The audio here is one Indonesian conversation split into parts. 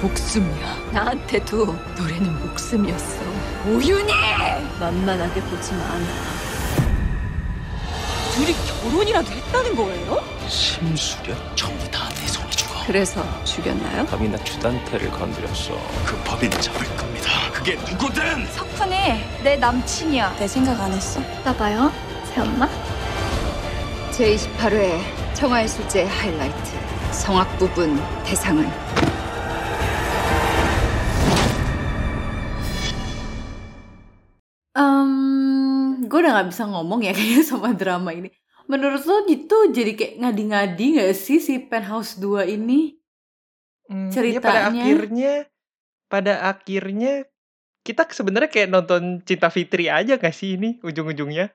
목숨이야. 나한테도 노래는 목숨이었어. 오윤희! 만만하게 보지 마라. 둘이 결혼이라도 했다는 거예요? 심수련 전부 다내 손에 죽어. 그래서 죽였나요? 밤이나 주단태를 건드렸어. 그 법인을 잡을 겁니다. 그게 누구든 석훈이 내 남친이야. 내 생각 안 했어? 봐봐요, 새엄마. 제28회 청하의 술제 하이라이트. 성악 부분 대상은 udah nggak bisa ngomong ya kayaknya sama drama ini. Menurut lo itu jadi kayak ngadi-ngadi gak sih si Penthouse 2 ini? Hmm, iya pada Ceritanya. akhirnya pada akhirnya kita sebenarnya kayak nonton Cinta Fitri aja gak sih ini ujung-ujungnya?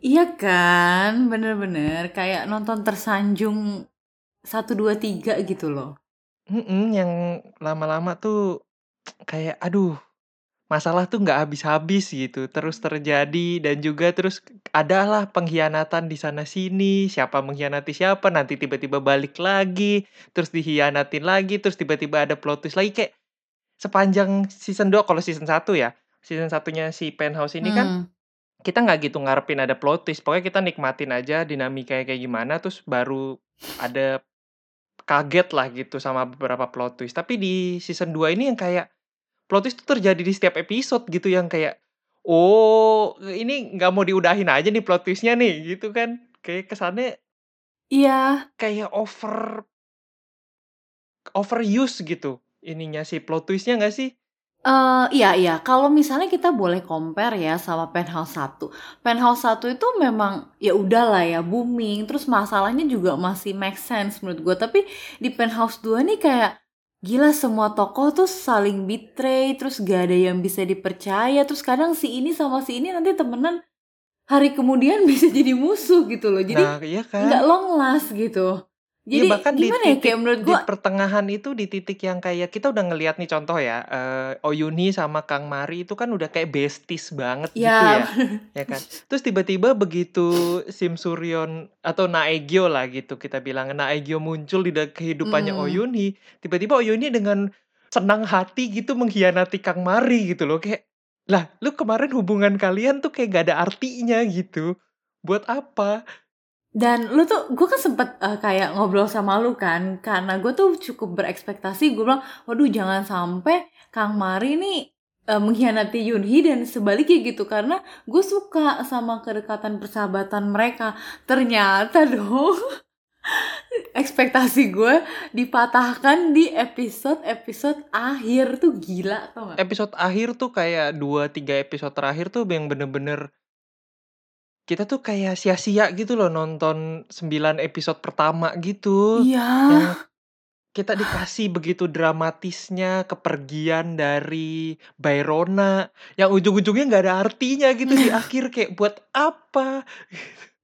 Iya kan, bener-bener kayak nonton tersanjung 1, 2, 3 gitu loh. Mm-mm, yang lama-lama tuh kayak aduh masalah tuh nggak habis-habis gitu terus terjadi dan juga terus adalah pengkhianatan di sana sini siapa mengkhianati siapa nanti tiba-tiba balik lagi terus dihianatin lagi terus tiba-tiba ada plot twist lagi kayak sepanjang season 2 kalau season 1 ya season satunya si penthouse ini kan Hmm. kita nggak gitu ngarepin ada plot twist pokoknya kita nikmatin aja dinamika kayak gimana terus baru ada kaget lah gitu sama beberapa plot twist tapi di season 2 ini yang kayak plot twist tuh terjadi di setiap episode gitu yang kayak oh ini nggak mau diudahin aja nih plot twistnya nih gitu kan. Kayak kesannya Iya, kayak over overuse gitu ininya si plot twistnya nggak sih? Eh iya iya, kalau misalnya kita boleh compare ya sama Penthouse 1. Penthouse 1 itu memang ya udahlah ya booming, terus masalahnya juga masih make sense menurut gue. Tapi di Penthouse 2 nih kayak gila semua tokoh tuh saling betray, terus gak ada yang bisa dipercaya, terus kadang si ini sama si ini nanti temenan hari kemudian bisa jadi musuh gitu loh. Jadi nah iya kan long last gitu. Iya, Jadi bahkan di gimana ya titik kayak menurut di gue pertengahan itu di titik yang kayak kita udah ngelihat nih contoh ya eh Oyuni sama Kang Mari itu kan udah kayak besties banget gitu ya ya ya kan? Terus tiba-tiba begitu Sim Suryon atau Naegyo lah gitu kita bilang Naegyo muncul di kehidupannya Mm. Oyuni tiba-tiba Oyuni dengan senang hati gitu mengkhianati Kang Mari gitu loh kayak lah lu kemarin hubungan kalian tuh kayak gak ada artinya gitu. Buat apa Dan lu tuh, gue kan sempet eh, kayak ngobrol sama lu kan, karena gue tuh cukup berekspektasi, gue bilang, waduh jangan sampai Kang Mari nih eh, mengkhianati Yunhee dan sebaliknya gitu, karena gue suka sama kedekatan persahabatan mereka. Ternyata dong, ekspektasi gue dipatahkan di episode-episode akhir. Tuh gila tau episode akhir tuh kayak dua tiga episode terakhir tuh yang bener-bener kita tuh kayak sia-sia gitu loh nonton 9 episode pertama gitu. Iya, yang kita dikasih begitu dramatisnya kepergian dari Bayrona yang ujung-ujungnya nggak ada artinya gitu di akhir kayak buat apa?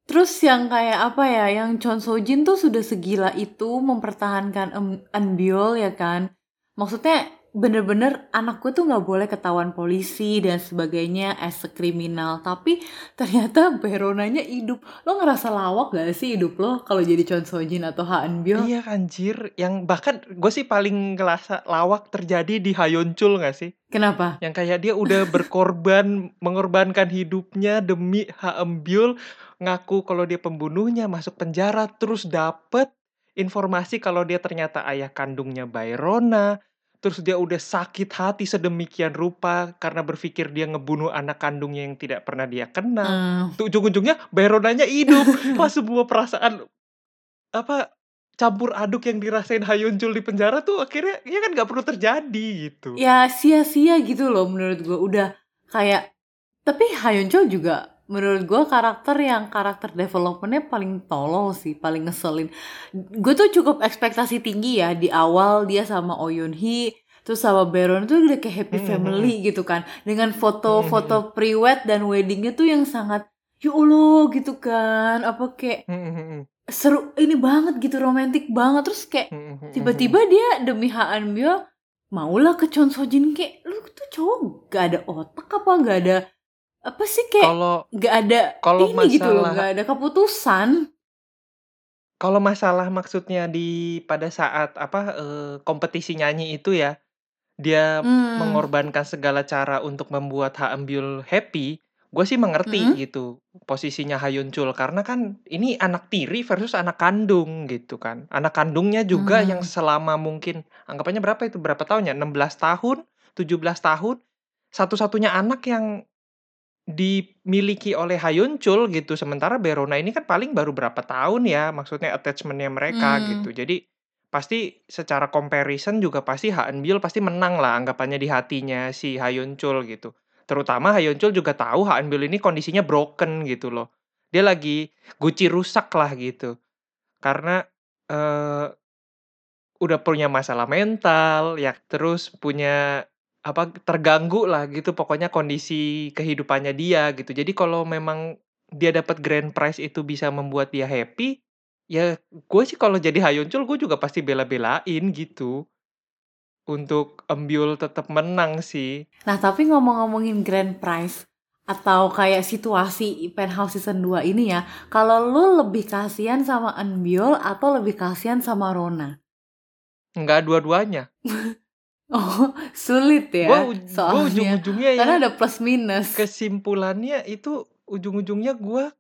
Terus yang kayak apa ya, yang Chon Sojin tuh sudah segila itu mempertahankan Em- Eunbyul ya kan. Maksudnya bener-bener anak gue tuh nggak boleh ketahuan polisi dan sebagainya as a kriminal. Tapi ternyata Beronanya hidup. Lo ngerasa lawak gak sih hidup lo kalau jadi Chon Sojin atau Ha Eunbyul? iya anjir yang bahkan gue sih paling ngerasa lawak terjadi di Hayoncul nggak sih Kenapa? yang kayak dia udah berkorban mengorbankan hidupnya demi Haembyul ngaku kalau dia pembunuhnya masuk penjara terus dapet informasi kalau dia ternyata ayah kandungnya Bayrona terus dia udah sakit hati sedemikian rupa karena berpikir dia ngebunuh anak kandungnya yang tidak pernah dia kenal. Hmm, tuh ujung-ujungnya Bayronanya hidup. Pas semua perasaan apa campur aduk yang dirasain Hayuncul di penjara tuh akhirnya ya kan nggak perlu terjadi gitu. Ya sia-sia gitu loh menurut gue. Udah kayak, tapi Hayeon juga menurut gue karakter yang karakter developmentnya paling tolol sih, paling ngeselin. Gue tuh cukup ekspektasi tinggi ya di awal dia sama Oh Yoon Hee, terus sama Baron tuh udah kayak happy Hmm, family gitu kan, dengan foto-foto pre-wed dan weddingnya tuh yang sangat ya Allah gitu kan, apa kayak Hmm, seru ini banget gitu, romantis banget. Terus kayak hmm, tiba-tiba dia demi Ha Eun Bio maulah ke Chon Sojin kayak lu tuh cowok gak ada otak apa gak ada apa sih kayak kalau gak ada kalau ini gitu loh masalah- gak ada keputusan. Kalau masalah maksudnya di pada saat apa eh, kompetisi nyanyi itu ya dia Hmm. mengorbankan segala cara untuk membuat Ha Eun-byul happy, gue sih mengerti Mhm. gitu posisinya Ha Yeon-chul karena kan ini anak tiri versus anak kandung gitu kan. Anak kandungnya juga yang Hmm. selama mungkin anggapannya berapa itu berapa tahun ya? 16 tahun, 17 tahun, satu-satunya anak yang dimiliki oleh Ha Yeon-chul gitu. Sementara Verona ini kan paling baru berapa tahun ya, maksudnya attachment-nya mereka Hmm. gitu. Jadi pasti secara comparison juga pasti Ha Eun-byul pasti menang lah anggapannya di hatinya si Ha Yeon-chul gitu. Terutama Ha Yeon-chul juga tahu Ha Eun-byul ini kondisinya broken gitu loh. Dia lagi guci rusak lah gitu. Karena eh udah punya masalah mental, ya terus punya apa terganggu lah gitu pokoknya kondisi kehidupannya dia gitu. Jadi kalau memang dia dapat grand prize itu bisa membuat dia happy, ya gue sih kalau jadi Ha Yeon-chul gue juga pasti bela-belain gitu. Untuk Eun-byul tetap menang sih. Nah, tapi ngomong-ngomongin grand prize atau kayak situasi Penthouse season 2 ini ya, kalau lu lebih kasihan sama Eun-byul atau lebih kasihan sama Rona? Enggak dua-duanya. Oh, sulit ya gue soalnya. ujung-ujungnya ya Karena ada plus minus. kesimpulannya itu ujung-ujungnya gue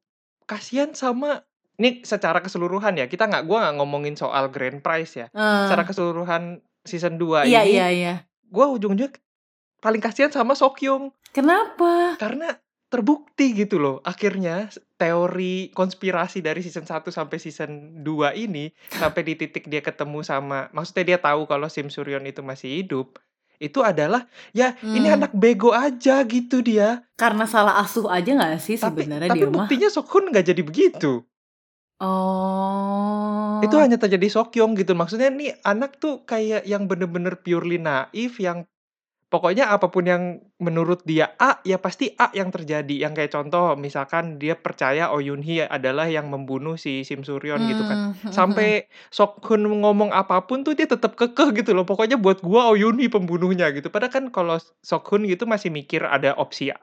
kasihan sama ini secara keseluruhan ya kita nggak gue nggak ngomongin soal grand prize ya Eh, secara keseluruhan season 2 iya, ini iya, iya. gue ujung-ujungnya paling kasihan sama Sokyung Kenapa? karena terbukti gitu loh akhirnya teori konspirasi dari season 1 sampai season 2 ini sampai di titik dia ketemu sama maksudnya dia tahu kalau Sim Suryon itu masih hidup itu adalah ya ini Hmm. anak bego aja gitu dia Karena salah asuh aja nggak sih tapi sebenarnya tapi dia mah? buktinya Sokhun nggak jadi begitu Oh. itu hanya terjadi Sokyong gitu. Maksudnya nih anak tuh kayak yang bener-bener purely naif yang pokoknya apa pun yang menurut dia A ya pasti A yang terjadi. Yang kayak contoh misalkan dia percaya Oh Yun Hee adalah yang membunuh si Sim Suryon gitu kan. Hmm, sampai Sokhun ngomong apa pun tuh dia tetap kekeh gitu loh. Pokoknya buat gua Oh Yun Hee pembunuhnya gitu. Padahal kan kalau Sokhun gitu masih mikir ada opsi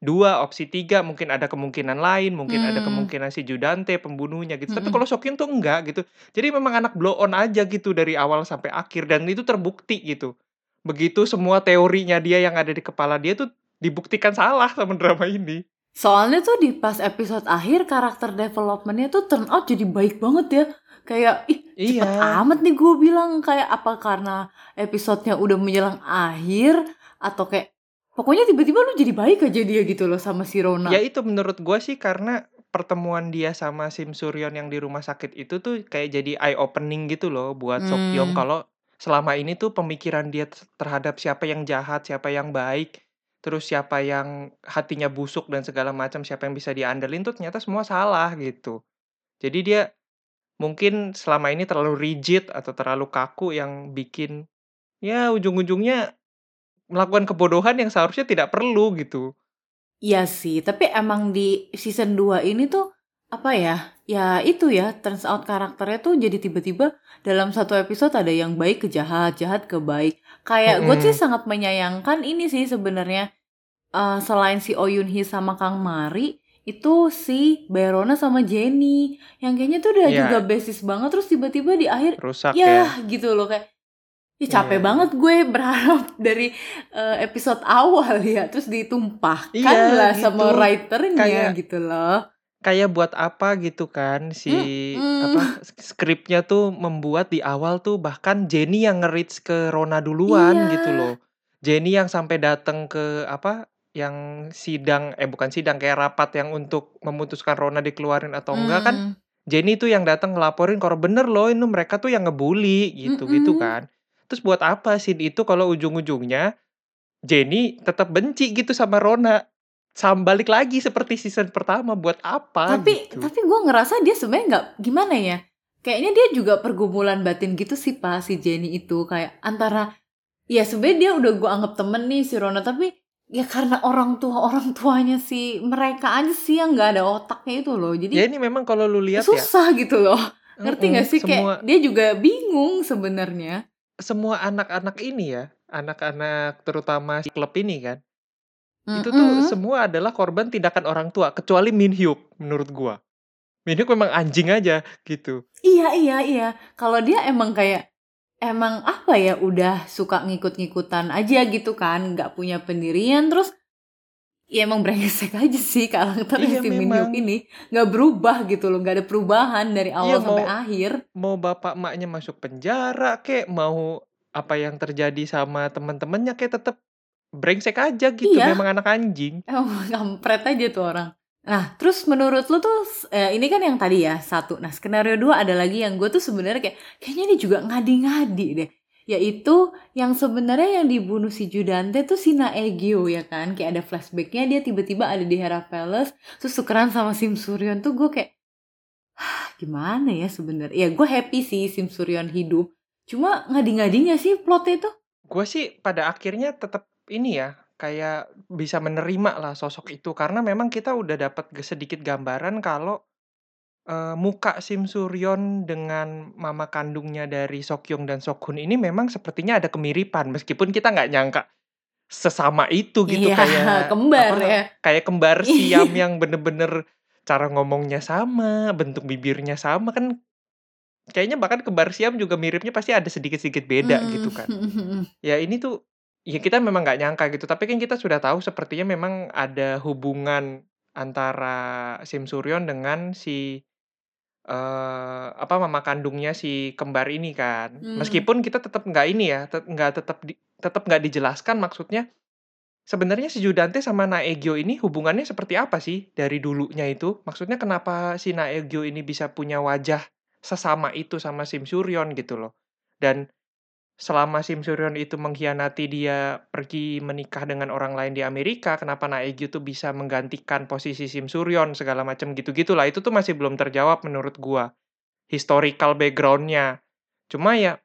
dua opsi tiga mungkin ada kemungkinan lain mungkin ada Hmm. kemungkinan si Judante pembunuhnya gitu tapi Mm-mm. kalau Sokyun tuh enggak gitu jadi memang anak blow on aja gitu dari awal sampai akhir dan itu terbukti gitu begitu semua teorinya dia yang ada di kepala dia tuh dibuktikan salah sama drama ini Soalnya tuh di pas episode akhir karakter developmentnya tuh turn out jadi baik banget ya. Kayak ih cepet Iya. amat nih gue bilang kayak apa karena episodenya udah menjelang akhir atau kayak pokoknya tiba-tiba lu jadi baik aja dia gitu loh sama si Rona. Ya itu menurut gua sih karena pertemuan dia sama Sim Suryon yang di rumah sakit itu tuh kayak jadi eye opening gitu loh buat Sokyong Hmm. kalau selama ini tuh pemikiran dia terhadap siapa yang jahat, siapa yang baik, terus siapa yang hatinya busuk dan segala macam, siapa yang bisa diandelin tuh ternyata semua salah gitu. Jadi dia mungkin selama ini terlalu rigid atau terlalu kaku yang bikin ya ujung-ujungnya melakukan kebodohan yang seharusnya tidak perlu gitu. Iya sih, tapi emang di season 2 ini tuh apa ya? Ya itu ya, turns out karakternya tuh jadi tiba-tiba dalam satu episode ada yang baik ke jahat, jahat ke baik. Kayak gue sih sangat menyayangkan ini sih sebenarnya eh, selain si Oh Yoon Hee sama Kang Mari itu si Berona sama Jenny yang kayaknya tuh udah Iya. juga basis banget terus tiba-tiba di akhir Rusak ya. ya gitu loh kayak Ih, capek Iya. banget gue berharap dari eh, episode awal ya terus ditumpahkan Iya, lah sama gitu. writernya Kayak- gitu loh. kayak buat apa gitu kan si Mm-mm. apa skripnya tuh membuat di awal tuh bahkan Jenny yang nge-reach ke Rona duluan Iya. gitu loh. Jenny yang sampai datang ke apa yang sidang eh bukan sidang kayak rapat yang untuk memutuskan Rona dikeluarin atau enggak kan Mm. Jenny tuh yang datang ngelaporin kalau bener loh ini mereka tuh yang ngebully gitu gitu Mm-mm. kan. Terus buat apa sih itu kalau ujung-ujungnya Jenny tetap benci gitu sama Rona. Sam balik lagi seperti season pertama buat apa Tapi gitu. tapi gue ngerasa dia sebenarnya nggak gimana ya. Kayaknya dia juga pergumulan batin gitu sih pas si Jenny itu kayak antara ya sebenarnya dia udah gue anggap temen nih si Rona tapi ya karena orang tua orang tuanya si mereka aja sih yang nggak ada otaknya itu loh jadi Ya ini memang kalau lu lihat ya, susah gitu loh ngerti nggak sih semua kayak dia juga bingung sebenarnya semua anak-anak ini ya, anak-anak terutama si klub ini kan, itu tuh semua adalah korban tindakan orang tua kecuali Min Hyuk menurut gua. Min Hyuk memang anjing aja gitu. iya iya iya kalau dia emang kayak emang apa ya udah suka ngikut-ngikutan aja gitu kan nggak punya pendirian terus ya emang brengsek aja sih karakter Iya, si Min memang. Hyuk ini. Nggak berubah gitu loh nggak ada perubahan dari awal Iya, sampai mau- akhir. mau bapak maknya masuk penjara kek mau apa yang terjadi sama teman-temannya kayak tetap brengsek aja gitu Iya. memang anak anjing. Emang kampret aja tuh orang. Nah terus menurut lu tuh eh, ini kan yang tadi ya satu. Nah skenario dua ada lagi yang gue tuh sebenarnya kayak kayaknya ini juga ngadi-ngadi deh yaitu yang sebenarnya yang dibunuh si Judante tuh si Naegyo ya kan? Kayak ada flashbacknya dia tiba-tiba ada di Hera Palace terus tukeran sama Sim Suryon tuh gue kayak "Hah, gimana ya sebenarnya? Ya gue happy sih Sim Suryon hidup. Cuma ngadi-ngadinya sih plotnya itu gue sih pada akhirnya tetap ini ya kayak bisa menerima lah sosok itu. Karena memang kita udah dapat sedikit gambaran kalau eh, muka Sim Suryon dengan mama kandungnya dari Sokyong dan Sokhun ini memang sepertinya ada kemiripan meskipun kita nggak nyangka sesama itu gitu Iya, kayak kembar apa, ya. kayak kembar siam yang bener-bener cara ngomongnya sama bentuk bibirnya sama kan kayaknya bahkan kembar siam juga miripnya pasti ada sedikit-sedikit beda Mm. gitu kan. Ya ini tuh ya kita memang nggak nyangka gitu tapi kan kita sudah tahu sepertinya memang ada hubungan antara Sim Suryon dengan si eh apa mama kandungnya si kembar ini kan. Hmm. meskipun kita tetap nggak ini ya nggak tetap tetap nggak dijelaskan maksudnya sebenarnya si Judante sama Naegyo ini hubungannya seperti apa sih dari dulunya itu? Maksudnya kenapa si Naegyo ini bisa punya wajah sesama itu sama Sim Suryon gitu loh. Dan selama Sim Suryon itu mengkhianati dia pergi menikah dengan orang lain di Amerika, kenapa Naegyo tuh bisa menggantikan posisi Sim Suryon segala macam gitu-gitulah itu tuh masih belum terjawab menurut gua historical backgroundnya. Cuma ya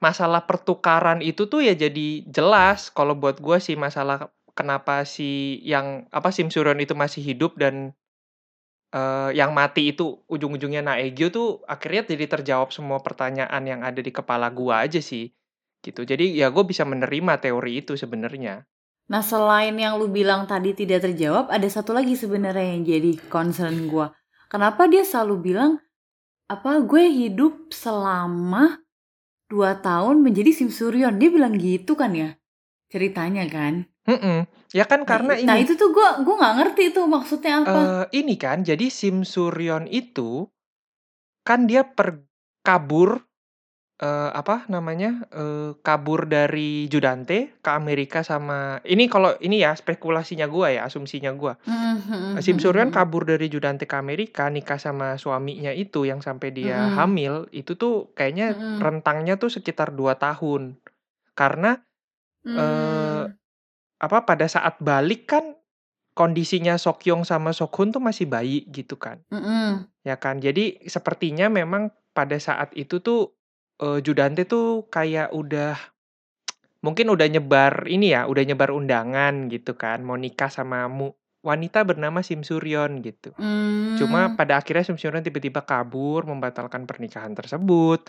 masalah pertukaran itu tuh ya jadi jelas kalau buat gua sih masalah kenapa si yang apa Sim Suryon itu masih hidup dan eh, yang mati itu ujung-ujungnya Naegyo tuh akhirnya jadi terjawab semua pertanyaan yang ada di kepala gua aja sih gitu jadi ya gue bisa menerima teori itu sebenarnya Nah selain yang lu bilang tadi tidak terjawab, ada satu lagi sebenarnya yang jadi concern gue. Kenapa dia selalu bilang, apa gue hidup selama dua tahun menjadi Sim Suryon? Dia bilang gitu kan ya ceritanya kan. Mm-mm. ya kan karena nah, ini itu tuh gue gue nggak ngerti tuh maksudnya apa. eh, ini kan jadi Sim Suryon itu kan dia per kabur eh, apa namanya eh, kabur dari Judante ke Amerika sama ini kalau ini ya spekulasinya gua ya asumsinya gua Mhm, Sim mhm, Suryon mhm. kabur dari Judante ke Amerika, nikah sama suaminya itu yang sampai dia Mm-mm. hamil, itu tuh kayaknya Mm-mm. rentangnya tuh sekitar 2 tahun. Karena Hmm. eh, apa pada saat balik kan kondisinya Sokyong sama Sokhun tuh masih bayi gitu kan. Mm-mm. Ya kan? Jadi sepertinya memang pada saat itu tuh eh, Judante tuh kayak udah mungkin udah nyebar ini ya, udah nyebar undangan gitu kan, mau nikah sama mu- wanita bernama Sim Suryon gitu. Cuma Hmm. pada akhirnya Sim Suryon tiba-tiba kabur membatalkan pernikahan tersebut.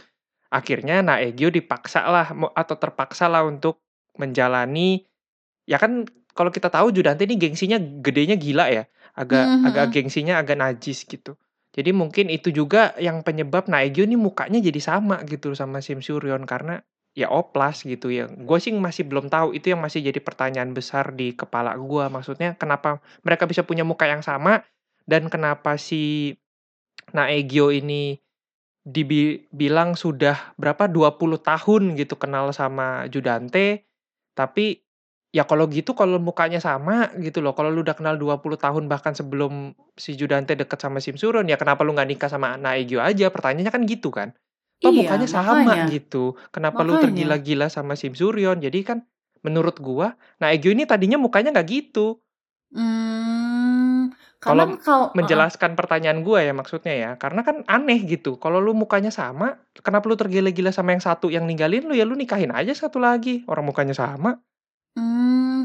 Akhirnya Naegyo dipaksa lah atau terpaksa lah untuk menjalani ya kan kalau kita tahu Judante ini gengsinya gedenya gila ya. Agak Mhm, agak mhm. gengsinya agak najis gitu. Jadi mungkin itu juga yang penyebab Naegyo ini mukanya jadi sama gitu sama Sim Suryon karena ya oplas gitu ya. Gue sih masih belum tahu itu yang masih jadi pertanyaan besar di kepala gua. Maksudnya kenapa mereka bisa punya muka yang sama dan kenapa si Naegyo ini dibilang sudah berapa 20 tahun gitu kenal sama Judante tapi ya kalau gitu kalau mukanya sama gitu loh kalau lu udah kenal 20 tahun bahkan sebelum si Judante deket sama Sim Suryon ya kenapa lu nggak nikah sama Naegyo aja? Pertanyaannya kan gitu kan? Toh Iya, mukanya sama makanya. gitu? Kenapa lu Makanya. tergila-gila sama Sim Suryon jadi kan menurut gua Naegyo ini tadinya mukanya nggak gitu. Hmm, Kalau kalau menjelaskan pertanyaan gue ya maksudnya ya karena kan aneh gitu. Kalau lu mukanya sama kenapa lu tergila-gila sama yang satu yang ninggalin lu? Ya lu nikahin aja satu lagi orang mukanya sama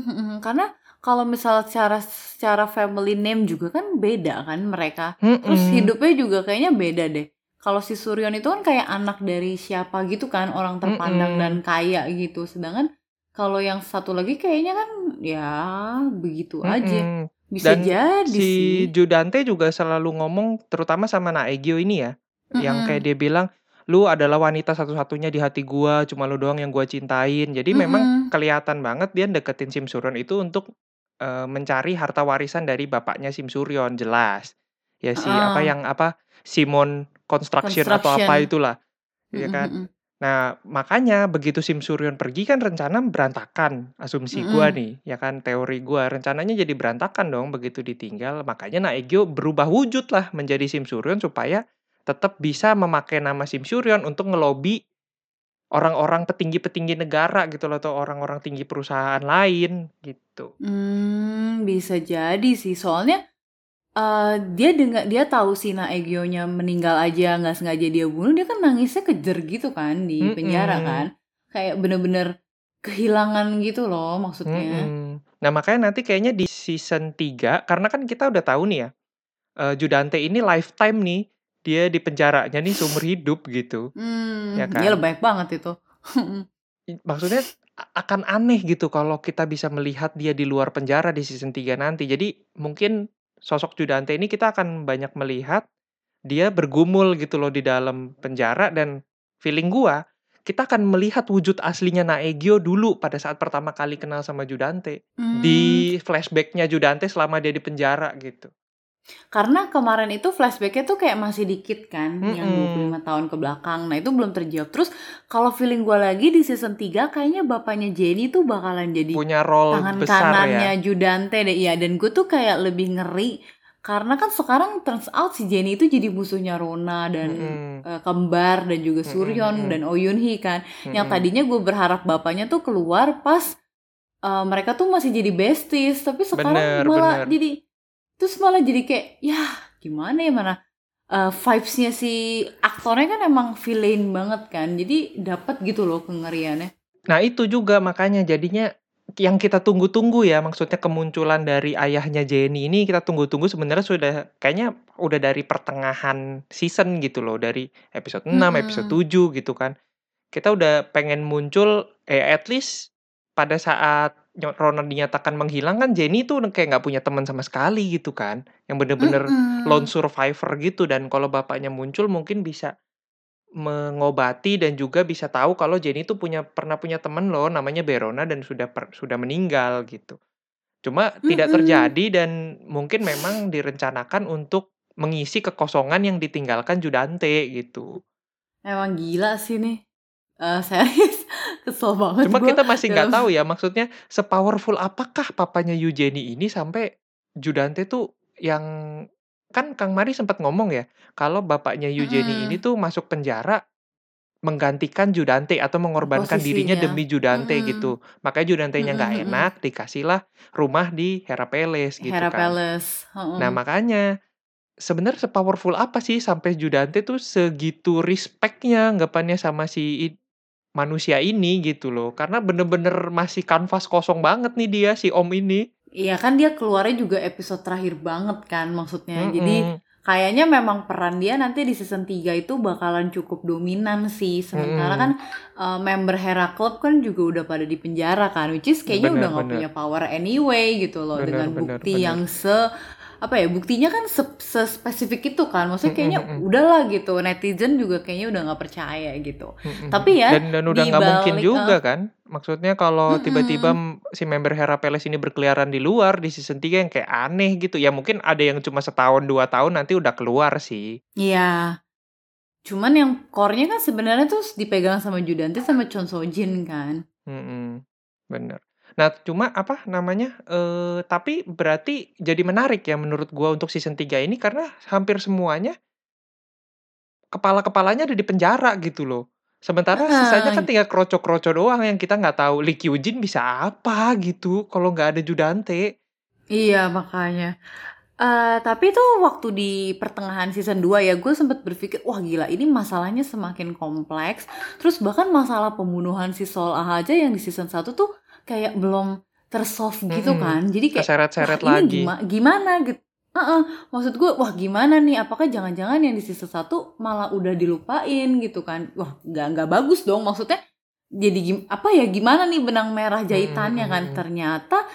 Hmm, karena kalau misal secara secara family name juga kan beda kan mereka. Terus Mm-mm. hidupnya juga kayaknya beda deh. Kalau si Suryon itu kan kayak anak dari siapa gitu kan, orang terpandang Mm-mm. dan kaya gitu. Sedangkan kalau yang satu lagi kayaknya kan ya begitu aja. Mm-mm. Bisa Dan jadi si sih. Judante juga selalu ngomong terutama sama Naegyo ini ya yang Mm-mm. kayak dia bilang lu adalah wanita satu-satunya di hati gua, cuma lu doang yang gua cintain. Jadi memang Mm-mm. kelihatan banget dia deketin Sim Suryon itu untuk eh, mencari harta warisan dari bapaknya Sim Suryon, jelas. Ya si apa Heeh. yang apa Simon Construction atau apa Construction. itulah. Ya Mm-mm, kan? Nah, makanya begitu Sim Suryon pergi kan rencana berantakan. Asumsi gua Mm-mm. nih, ya kan teori gua rencananya jadi berantakan dong begitu ditinggal. Makanya Naegyo berubah wujud lah menjadi Sim Suryon supaya tetap bisa memakai nama Sim Suryon untuk ngelobi orang-orang petinggi-petinggi negara gitu loh atau orang-orang tinggi perusahaan lain gitu. Hmm, bisa jadi sih. Soalnya eh dia dengar dia tahu si Naegyo-nya meninggal aja nggak sengaja dia bunuh, dia kan nangisnya kejer gitu kan di penjara Mm-mm. kan. Kayak bener-bener kehilangan gitu loh maksudnya. Mm-mm. Nah, makanya nanti kayaknya di season 3 karena kan kita udah tahu nih ya. eh, Judante ini lifetime nih dia di penjaranya nih seumur hidup gitu. Hmm, Ya kan? baik banget itu. Maksudnya akan aneh gitu kalau kita bisa melihat dia di luar penjara di season 3 nanti. Jadi mungkin sosok Judante ini kita akan banyak melihat dia bergumul gitu loh di dalam penjara dan feeling gua kita akan melihat wujud aslinya Naegyo dulu pada saat pertama kali kenal sama Judante Hmm, di flashbacknya Judante selama dia di penjara gitu. Karena kemarin itu flashbacknya tuh kayak masih dikit kan, yang Mm-mm. 25 tahun ke belakang. Nah itu belum terjawab. Terus kalau feeling gue lagi di season 3 kayaknya bapaknya Jenny tuh bakalan jadi Punya role tangan besar kanannya ya. Judante deh iya dan gue tuh kayak lebih ngeri karena kan sekarang turns out si Jenny itu jadi musuhnya Rona dan Mm-mm. eh, kembar dan juga Suryon mm-mm. dan Oh Yun Hee kan yang tadinya gue berharap bapaknya tuh keluar pas eh, mereka tuh masih jadi besties tapi sekarang Bener, malah bener. jadi terus malah jadi kayak ya gimana ya mana eh, vibesnya si aktornya kan emang villain banget kan jadi dapat gitu loh kengeriannya Nah itu juga makanya jadinya yang kita tunggu-tunggu ya maksudnya kemunculan dari ayahnya Jenny ini kita tunggu-tunggu sebenarnya sudah kayaknya udah dari pertengahan season gitu loh dari episode 6, episode Mm-mm. 7 gitu kan. Kita udah pengen muncul eh at least pada saat Ny- Rona dinyatakan menghilang kan Jenny tuh kayak nggak punya teman sama sekali gitu kan. Yang bener-bener Mm-mm. lone survivor gitu dan kalau bapaknya muncul mungkin bisa mengobati dan juga bisa tahu kalau Jenny tuh punya pernah punya temen loh namanya Berona dan sudah per- sudah meninggal gitu. Cuma tidak Mm-mm. terjadi dan mungkin memang direncanakan untuk mengisi kekosongan yang ditinggalkan Judante gitu. Emang gila sih nih. Eh serius kesel banget Cuma gue kita masih nggak tahu ya maksudnya sepowerful apakah papanya Eugenie ini sampai Judante tuh yang kan Kang Mari sempat ngomong ya kalau bapaknya Eugenie ini Mm-mm. tuh masuk penjara menggantikan Judante atau mengorbankan dirinya posisinya. demi Judante Mm-mm. gitu. Makanya Judantenya nggak mm-mm. enak dikasihlah rumah di Hera Palace gitu Hera kan. Palace. Heeh. Nah makanya sebenarnya sepowerful apa sih sampai Judante tuh segitu respectnya anggapannya sama si manusia ini gitu loh. Karena bener-bener masih kanvas kosong banget nih dia si Om ini. Iya kan dia keluarnya juga episode terakhir banget kan maksudnya. Jadi Mm-mm. kayaknya memang peran dia nanti di season 3 itu bakalan cukup dominan sih. Sementara Mm-mm. kan eh, member Hera Club kan juga udah pada di penjara kan. Which is kayaknya Bener, udah nggak punya power anyway gitu loh. Bener, dengan bener, bukti bener. yang se apa ya buktinya kan se- sespesifik itu kan maksudnya kayaknya Mm-mm, mm-mm. udahlah gitu netizen juga kayaknya udah nggak percaya gitu Mm-mm. tapi ya dan dan udah nggak mungkin juga eh, kan. Maksudnya kalau mm-mm. tiba-tiba m- si member Hera Palace ini berkeliaran di luar di season 3 yang kayak aneh gitu. Ya mungkin ada yang cuma setahun dua tahun nanti udah keluar sih. Iya, cuman yang core-nya kan sebenarnya tuh dipegang sama Judante sama Chon Sojin kan. Mm-mm. Bener. Nah, cuma apa namanya? eh tapi berarti jadi menarik ya menurut gua untuk season 3 ini karena hampir semuanya kepala-kepalanya ada di penjara gitu loh. Sementara sisanya kan tinggal kroco-kroco doang yang kita nggak tahu Lee Kyujin bisa apa gitu kalau nggak ada Judante. Iya, makanya. Eh, tapi tuh waktu di pertengahan season 2 ya gue sempet berpikir wah gila ini masalahnya semakin kompleks terus bahkan masalah pembunuhan si Sol aja yang di season 1 tuh kayak belum tersolve gitu Mm-mm. kan jadi kayak ini lagi. gimana gimana gitu Heeh, maksud gue wah gimana nih apakah jangan-jangan yang di season 1 malah udah dilupain gitu kan wah nggak nggak bagus dong maksudnya jadi gim apa ya gimana nih benang merah jahitannya kan Mm-mm. ternyata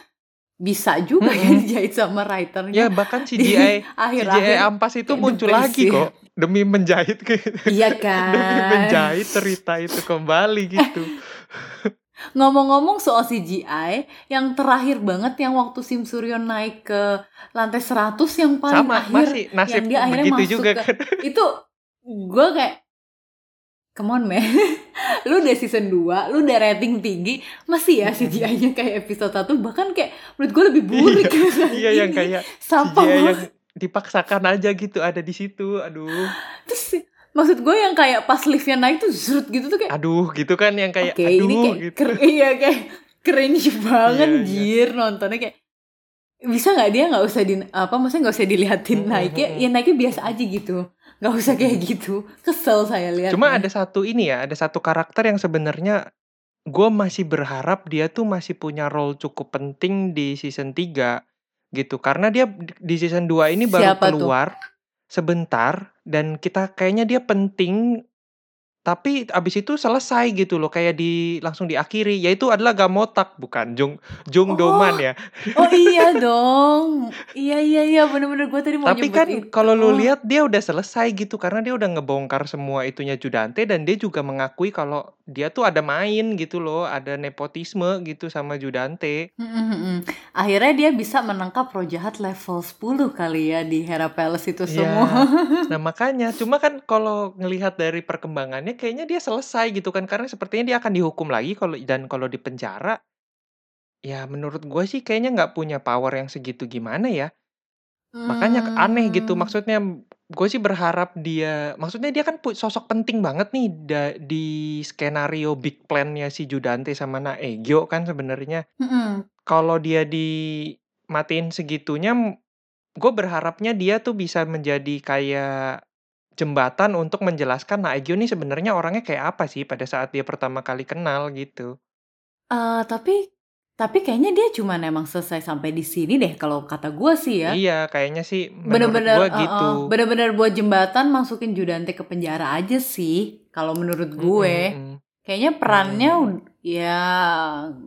bisa juga ya Mhm. dijahit sama Ya writernya bahkan CGI CGI akhir-akhir ampas itu muncul lagi ya. kok demi menjahit Iya demi kan. menjahit cerita itu kembali gitu. Ngomong-ngomong soal CGI, yang terakhir banget yang waktu Sim Suryon naik ke lantai 100 yang paling Sama akhir masih nasib yang dia akhirnya masuk juga ke kan. itu gue kayak come on man lu udah season 2 lu udah rating tinggi masih ya CGI-nya kayak episode 1 bahkan kayak menurut gue lebih burik Iya, iya yang kayak sampah CGI yang banget dipaksakan aja gitu ada di situ. Aduh. terus maksud gue yang kayak pas liftnya naik tuh zrut gitu tuh kayak Aduh gitu kan yang kayak oke aduh ini kayak gitu. ker- iya kayak cringe banget Iya, iya. jir nontonnya kayak bisa nggak dia nggak usah di apa maksudnya nggak usah dilihatin Mm, mm, naiknya mm, mm. ya naiknya biasa aja gitu nggak usah kayak gitu kesel saya lihat Cuma ada satu ini ya, ada satu karakter yang sebenarnya gue masih berharap dia tuh masih punya role cukup penting di season 3 gitu. Karena dia di season 2 ini baru Siapa tuh? keluar sebentar dan kita kayaknya dia penting tapi abis itu selesai gitu loh kayak di langsung diakhiri yaitu adalah Gamotak bukan Jung Jung Oh, Doman ya. Oh iya dong. Iya iya iya bener-bener gue tadi mau Tapi kan kalau lu lihat dia udah selesai gitu karena dia udah ngebongkar semua itunya Judante dan dia juga mengakui kalau dia tuh ada main gitu loh, ada nepotisme gitu sama Judante. Mm-mm-mm. Akhirnya dia bisa menangkap pro jahat level 10 kali ya di Hera Palace itu Iya. semua. Nah, makanya cuma kan kalau ngelihat dari perkembangannya kayaknya dia selesai gitu kan karena sepertinya dia akan dihukum lagi kalau dan kalau di penjara ya menurut gue sih kayaknya nggak punya power yang segitu gimana ya. Makanya aneh gitu Hmm. maksudnya gue sih berharap dia maksudnya dia kan sosok penting banget nih da- di skenario big plan-nya si Judante sama Naegyo kan sebenarnya. Mm-mm. Kalau dia dimatiin segitunya gue berharapnya dia tuh bisa menjadi kayak jembatan untuk menjelaskan Naegyo nih sebenarnya orangnya kayak apa sih pada saat dia pertama kali kenal gitu. Eh, tapi tapi kayaknya dia cuma emang selesai sampai di sini deh kalau kata gue sih ya. Iya, kayaknya sih Bener-bener gue uh-uh, gitu. bener-bener buat jembatan masukin Judante ke penjara aja sih kalau menurut Mm, gue. mm, mm. Kayaknya perannya Hmm. ud- ya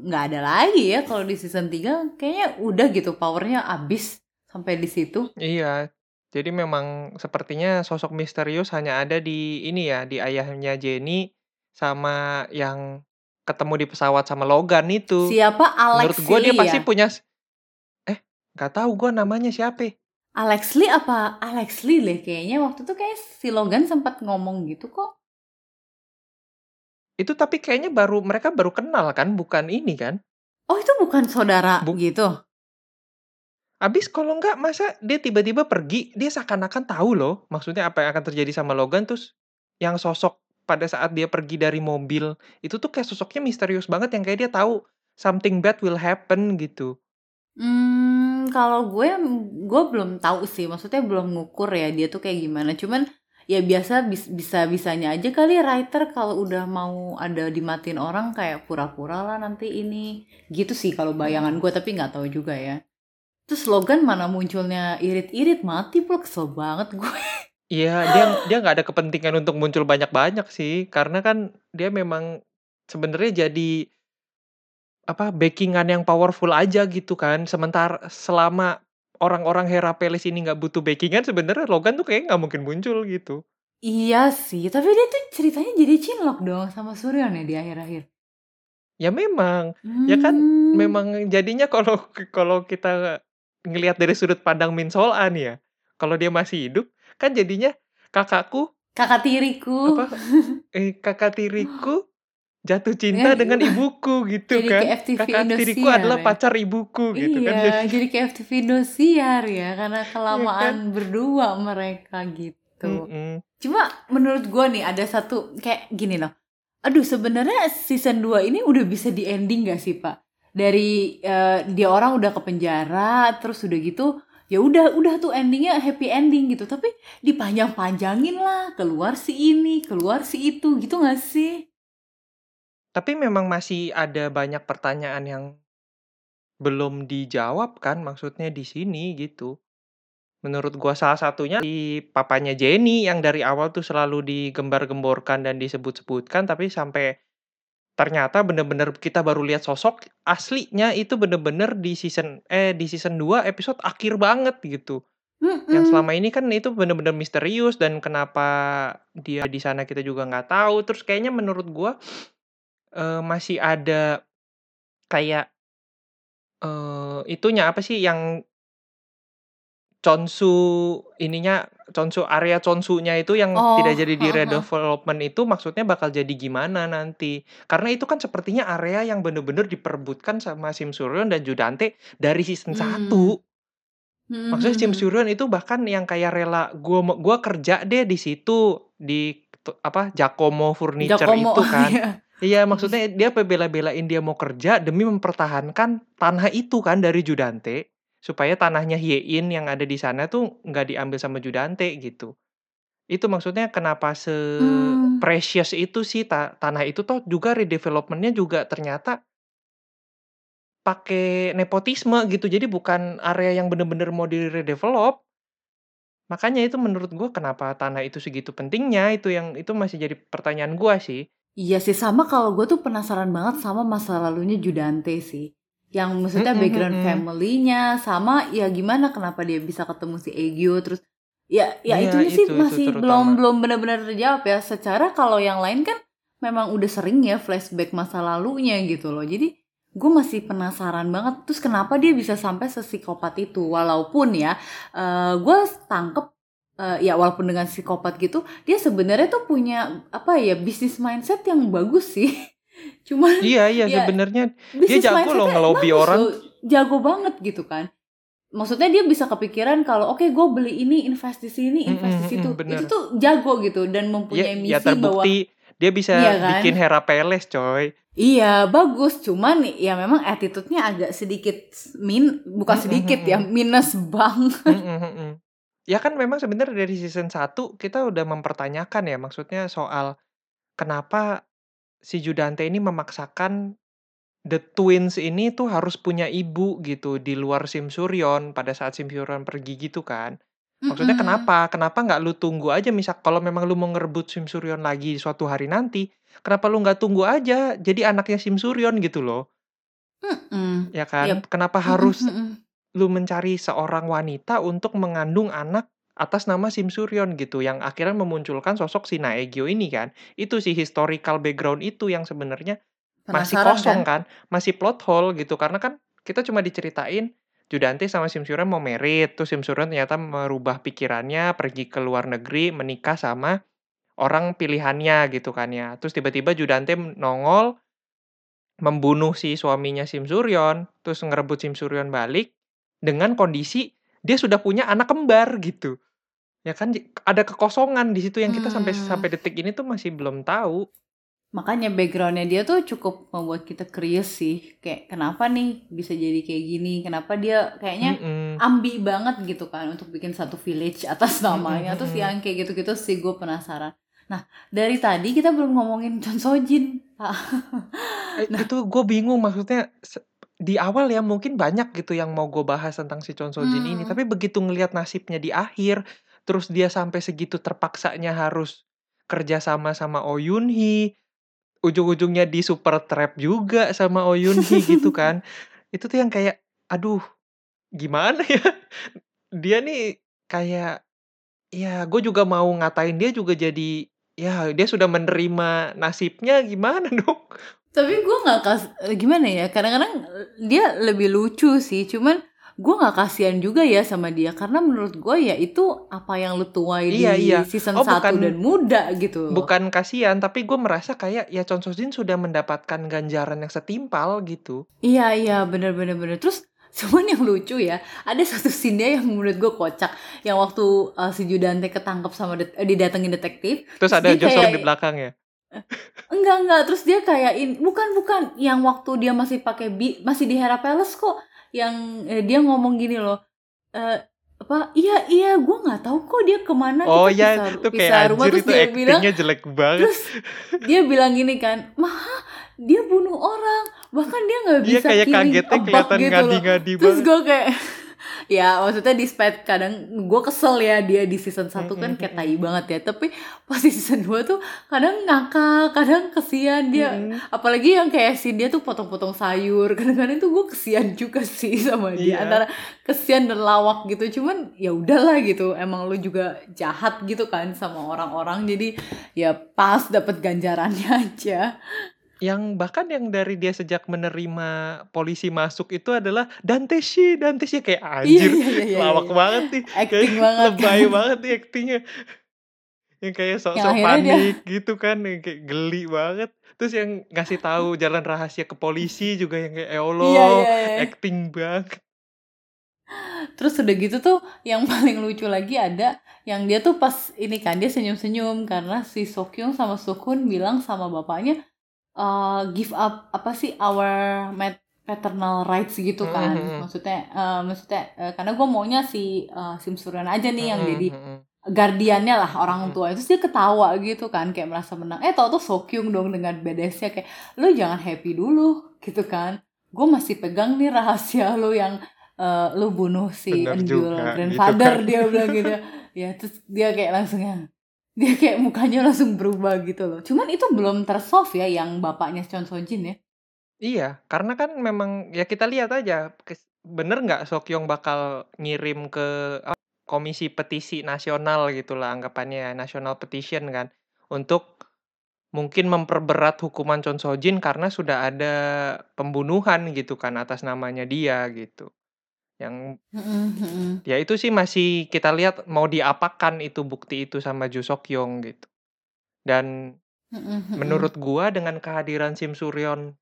nggak ada lagi ya kalau di season 3 kayaknya udah gitu powernya abis sampai di situ. Iya. Jadi memang sepertinya sosok misterius hanya ada di ini ya, di ayahnya Jenny sama yang ketemu di pesawat sama Logan itu. Siapa Menurut Alex gue dia pasti ya? punya eh nggak tahu gue namanya siapa. Alex Lee apa Alex Lee deh kayaknya waktu itu kayak si Logan sempat ngomong gitu kok. Itu tapi kayaknya baru mereka baru kenal kan, bukan ini kan? Oh itu bukan saudara Bu- gitu. Abis kalau nggak masa dia tiba-tiba pergi, dia seakan-akan tahu loh maksudnya apa yang akan terjadi sama Logan terus yang sosok pada saat dia pergi dari mobil itu tuh kayak sosoknya misterius banget yang kayak dia tahu something bad will happen gitu. Hmm, kalau gue gue belum tahu sih, maksudnya belum ngukur ya dia tuh kayak gimana. Cuman ya biasa bis- bisa bisanya aja kali writer kalau udah mau ada dimatiin orang kayak pura-pura lah nanti ini gitu sih kalau bayangan gue tapi nggak tahu juga ya. Terus Logan mana munculnya irit-irit mati pula kesel banget gue. Iya, dia dia nggak ada kepentingan untuk muncul banyak-banyak sih, karena kan dia memang sebenarnya jadi apa backingan yang powerful aja gitu kan. Sementara selama orang-orang Hera Palace ini nggak butuh backingan, sebenarnya Logan tuh kayak nggak mungkin muncul gitu. Iya sih, tapi dia tuh ceritanya jadi cinlok dong sama Suryon ya di akhir-akhir. Ya memang, ya kan Hmm. memang jadinya kalau kalau kita ngelihat dari sudut pandang Min Sol An ya, kalau dia masih hidup kan jadinya kakakku kakak tiriku. apa eh kakak tiriku jatuh cinta Dengan- dengan ibuku gitu Jadi kan. kayak FTV Kakak tiriku Indosiar adalah ya. pacar ibuku gitu kan. iya, jadi kayak FTV Indosiar ya, karena Iya kelamaan berdua mereka gitu. Mm-mm. Cuma menurut gue nih ada satu kayak gini loh. Aduh sebenarnya season 2 ini udah bisa di ending gak sih pak? Dari eh, dia orang udah ke penjara, terus udah gitu ya udah udah tuh endingnya happy ending gitu. Tapi dipanjang-panjangin lah, keluar si ini, keluar si itu gitu gak sih? Tapi memang masih ada banyak pertanyaan yang belum dijawab kan maksudnya di sini gitu. Menurut gua salah satunya di papanya Jenny yang dari awal tuh selalu digembar-gemborkan dan disebut-sebutkan tapi sampai ternyata bener-bener kita baru lihat sosok aslinya itu bener-bener di season eh di season 2 episode akhir banget gitu. Yang Mm-mm. selama ini kan itu bener-bener misterius dan kenapa dia di sana kita juga nggak tahu. Terus kayaknya menurut gua eh, masih ada kayak eh itunya apa sih yang Chonsu ininya Chonsu area Chonsunya itu yang Oh, tidak jadi di heeh, heeh. redevelopment itu maksudnya bakal jadi gimana nanti? Karena itu kan sepertinya area yang bener-bener diperebutkan sama Sim Suryeon dan Judante dari season 1. Hmm. Maksudnya Sim Hmm. Suryeon itu bahkan yang kayak rela gua gua kerja deh di situ di apa Giacomo Furniture itu kan. iya. Iya, maksudnya dia bela-belain dia mau kerja demi mempertahankan tanah itu kan dari Judante supaya tanahnya Hyein yang ada di sana tuh nggak diambil sama Judante gitu. Itu maksudnya kenapa se Hmm. precious itu sih ta- tanah itu toh juga redevelopmentnya juga ternyata pakai nepotisme gitu. Jadi bukan area yang bener-bener mau di redevelop. Makanya itu menurut gua kenapa tanah itu segitu pentingnya itu yang itu masih jadi pertanyaan gua sih. Iya sih sama kalau gue tuh penasaran banget sama masa lalunya Judante sih. Yang maksudnya Mm-mm, background mm-mm. family-nya sama ya gimana kenapa dia bisa ketemu si Egyo terus ya ya Iya, itunya sih itu- itu masih terutama. belum belum benar-benar terjawab ya. Secara kalau yang lain kan memang udah sering ya flashback masa lalunya gitu loh. Jadi gue masih penasaran banget terus kenapa dia bisa sampai sesikopat itu walaupun ya eh gue tangkep eh, ya walaupun dengan psikopat gitu dia sebenarnya tuh punya apa ya bisnis mindset yang bagus sih cuman Iya, iya Ya, sebenarnya bisnis jago loh ngelobi orang. loh. jago banget gitu kan maksudnya dia bisa kepikiran kalau oke gue beli ini investasi ini Mm-mm, investasi itu mm-mm, bener. itu tuh jago gitu dan ya, mempunyai ya misi bahwa terbukti dia bisa Iya kan? bikin Hera Peles coy. Iya bagus, cuman ya memang attitude-nya agak sedikit min, bukan sedikit ya, mm-mm. minus banget. Mm-mm. Ya kan memang sebenarnya dari season 1 kita udah mempertanyakan ya maksudnya soal kenapa si Judante ini memaksakan the twins ini tuh harus punya ibu gitu di luar Sim Suryon pada saat Sim Suryon pergi gitu kan. Maksudnya Mm-mm. kenapa? Kenapa nggak lu tunggu aja misal kalau memang lu mau ngerebut Sim Suryon lagi suatu hari nanti, kenapa lu nggak tunggu aja jadi anaknya Sim Suryon gitu loh, Mm-mm. ya kan? Yep. Kenapa harus mm-mm. lu mencari seorang wanita untuk mengandung anak atas nama Sim Suryon gitu yang akhirnya memunculkan sosok si Naegyo ini kan. Itu sih historical background itu yang sebenarnya masih kosong kan? kan? masih plot hole gitu karena kan kita cuma diceritain Judante sama Sim Suryon mau merit, terus Sim Suryon ternyata merubah pikirannya, pergi ke luar negeri, menikah sama orang pilihannya gitu kan ya. Terus tiba-tiba Judante nongol, membunuh si suaminya Sim Suryon, terus ngerebut Sim Suryon balik, dengan kondisi dia sudah punya anak kembar gitu. Ya kan ada kekosongan di situ yang kita sampai Hmm. sampai detik ini tuh masih belum tahu. Makanya backgroundnya dia tuh cukup membuat kita curious sih. Kayak kenapa nih bisa jadi kayak gini? Kenapa dia kayaknya Mm-mm. ambi banget gitu kan untuk bikin satu village atas namanya. Mm-mm, Terus yang kayak gitu-gitu sih gue penasaran. Nah dari tadi kita belum ngomongin Chon Sojin. Eh, Nah. itu gue bingung maksudnya di awal ya mungkin banyak gitu yang mau gue bahas tentang si Chon Sojin ini. Hmm. tapi begitu ngelihat nasibnya di akhir terus dia sampai segitu terpaksanya harus kerja sama sama Oh Yoon Hee ujung-ujungnya di super trap juga sama Oh Yoon Hee gitu kan. Itu tuh yang kayak aduh gimana ya? Dia nih kayak ya gue juga mau ngatain dia juga jadi ya dia sudah menerima nasibnya gimana dong Tapi gue nggak kas gimana ya kadang-kadang dia lebih lucu sih cuman gue nggak kasihan juga ya sama dia karena menurut gue ya itu apa yang lu tuai Iya, di iya. season Oh, 1 bukan- dan muda gitu. bukan kasihan tapi gue merasa kayak ya Chon Sojin sudah mendapatkan ganjaran yang setimpal gitu. Iya iya bener bener bener. Terus cuman yang lucu ya ada satu scene dia yang menurut gue kocak yang waktu uh, si Judante ketangkep sama det- eh, didatengin detektif terus Terus ada Josong kayak- di belakang ya enggak enggak. Terus dia kayak in, bukan bukan. Yang waktu dia masih pakai bi masih di Hera Palace kok. Yang eh, dia ngomong gini loh eh apa iya iya gue nggak tahu kok dia ke mana. Oh kita ya pisah, itu pisah kayak rumah. Anjir terus itu dia bilang jelek banget. terus dia bilang gini kan mah dia bunuh orang. Bahkan dia nggak dia bisa kayak killing kagetnya kelihatan gitu ngadi-ngadi terus banget. gue kayak ya maksudnya despite kadang gue kesel ya dia di season 1 kan kayak tai banget ya. Tapi pas di season 2 tuh kadang ngakak kadang kesian. Dia apalagi yang kayak si dia tuh potong-potong sayur. Kadang-kadang tuh gue kesian juga sih sama dia Iya. antara kesian dan lawak gitu. Cuman ya udahlah gitu. Emang lu juga jahat gitu kan sama orang-orang. Jadi ya pas dapat ganjarannya aja Yang bahkan yang dari dia sejak menerima polisi masuk itu adalah Dante Shi, Dante Shi kayak anjir, iya, iya, iya, lawak iya. banget nih, Acting Kayak banget lebay kan. banget nih aktingnya. Yang kayak sok-sok akhirnya dia- panik gitu kan, yang kayak geli banget. Terus yang ngasih tahu jalan rahasia ke polisi juga yang kayak "Ya Allah, Iya, iya, iya. acting banget. Terus udah gitu tuh yang paling lucu lagi ada yang dia tuh pas ini kan dia senyum-senyum karena si Sokyung sama Sukun bilang sama bapaknya eh, give up apa sih our mat- paternal rights gitu kan. Mhm. Maksudnya eh, maksudnya eh, karena gue maunya si eh, Sim Suryan aja nih yang Mm-mm, jadi mm-mm. guardiannya lah orang Mm-mm. tua itu dia ketawa gitu kan kayak merasa menang eh tau tuh Sokyung dong dengan bedesnya kayak lu jangan happy dulu gitu kan gue masih pegang nih rahasia lu yang eh, lu bunuh si Enjul juga, grandfather gitu kan. dia bilang gitu ya terus dia kayak langsung ya dia kayak mukanya langsung berubah gitu loh cuman itu belum tersolve ya yang bapaknya Chon Sojin ya Iya, karena kan memang ya kita lihat aja bener nggak Sokyong bakal ngirim ke komisi petisi nasional gitulah anggapannya national petition kan untuk mungkin memperberat hukuman Chon Sojin karena sudah ada pembunuhan gitu kan atas namanya dia gitu. Yang ya itu sih masih kita lihat mau diapakan itu bukti itu sama Ju Sokyong gitu. Dan menurut gua dengan kehadiran Sim Suryon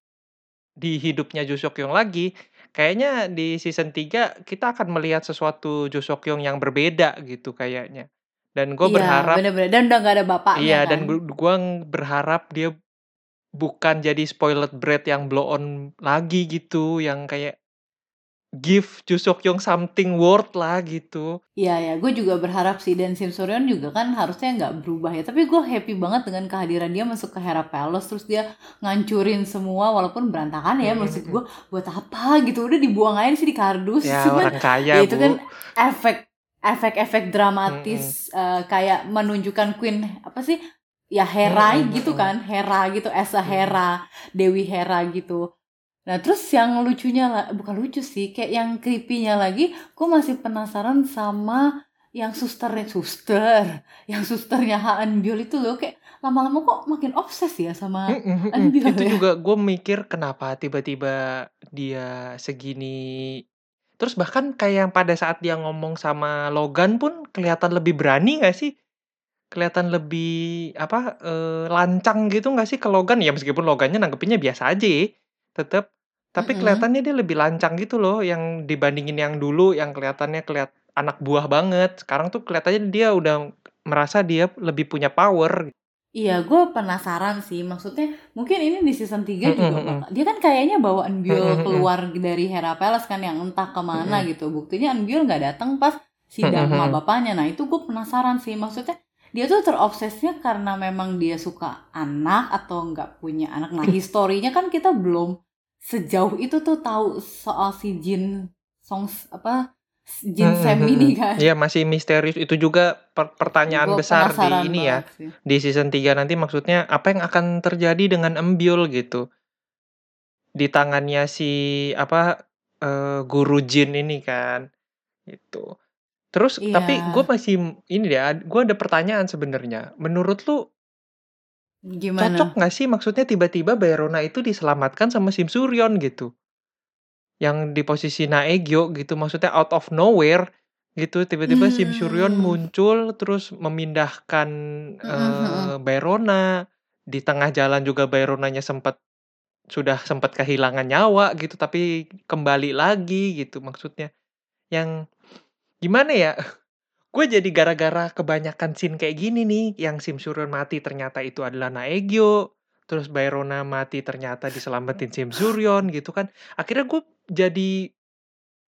di hidupnya Jo Seok-yong lagi, kayaknya di season 3 kita akan melihat sesuatu Jo Seok-yong yang berbeda gitu kayaknya. Dan gue Iya, berharap bener-bener dan udah gak ada bapaknya iya kan dan gue berharap dia bukan jadi spoiled brat yang blow on lagi gitu, yang kayak give Jo Seok-yong something worth lah gitu. Iya ya, gue juga berharap sih. Dan Sim Suryon juga kan harusnya nggak berubah ya. Tapi gue happy banget dengan kehadiran dia masuk ke Hera Palace. Terus dia ngancurin semua walaupun berantakan ya. Mm, Maksud mm, gue buat apa gitu? Udah dibuang aja sih di kardus. Ya Cuman orang kaya, ya itu Bu. kan efek efek-efek dramatis eh, kayak menunjukkan Queen apa sih? Ya Hera Mm, mm, gitu mm, kan. Hera gitu. As a Hera Dewi Hera gitu nah terus yang lucunya bukan lucu sih kayak yang creepy-nya lagi gue masih penasaran sama yang susternya suster yang susternya Han Biol itu loh kayak lama-lama kok makin obses ya sama Mm, mm, mm, Han mm. Biol Itu ya. juga gue mikir kenapa tiba-tiba dia segini. Terus bahkan kayak yang pada saat dia ngomong sama Logan pun kelihatan lebih berani gak sih? Kelihatan lebih apa eh, lancang gitu gak sih ke Logan? Ya meskipun Logannya nanggepinnya biasa aja, ya, tetap. Tapi Mm-mm. kelihatannya dia lebih lancang gitu loh, yang dibandingin yang dulu yang kelihatannya kelihat anak buah banget. Sekarang tuh kelihatannya dia udah merasa dia lebih punya power. Iya, gue penasaran sih. Maksudnya mungkin ini di season 3 juga Mm-mm, bakal. Dia kan kayaknya bawa Anbiol Mm-mm, keluar dari Hera Palace kan yang entah ke mana Mm-mm. gitu. Buktinya Anbiol nggak datang pas sidang sama Mm-mm. bapaknya. Nah itu gue penasaran sih. Maksudnya dia tuh terobsesnya karena memang dia suka anak atau nggak punya anak. Nah historinya kan kita belum sejauh itu tuh tahu soal si Jin Song apa Jin Mm-mm, Sam ini kan. Iya masih misterius itu juga per- pertanyaan Gua besar di ini ya sih. di season 3 nanti maksudnya apa yang akan terjadi dengan Embyul gitu di tangannya si apa eh, guru Jin ini kan itu terus tapi Iya. gue masih ini ya gue ada pertanyaan sebenarnya menurut lu Gimana? cocok nggak sih maksudnya tiba-tiba Bayrona itu diselamatkan sama Sim Suryon gitu yang di posisi Naegyo gitu maksudnya out of nowhere gitu tiba-tiba Sim Suryon Hmm. muncul terus memindahkan eh, Bayrona di tengah jalan juga Bayronanya sempat sudah sempat kehilangan nyawa gitu tapi kembali lagi gitu maksudnya yang gimana ya? Gue jadi gara-gara kebanyakan scene kayak gini nih yang Sim mati ternyata itu adalah Naegyo terus Bayrona mati ternyata diselamatin Sim Suryon gitu kan. Akhirnya gue jadi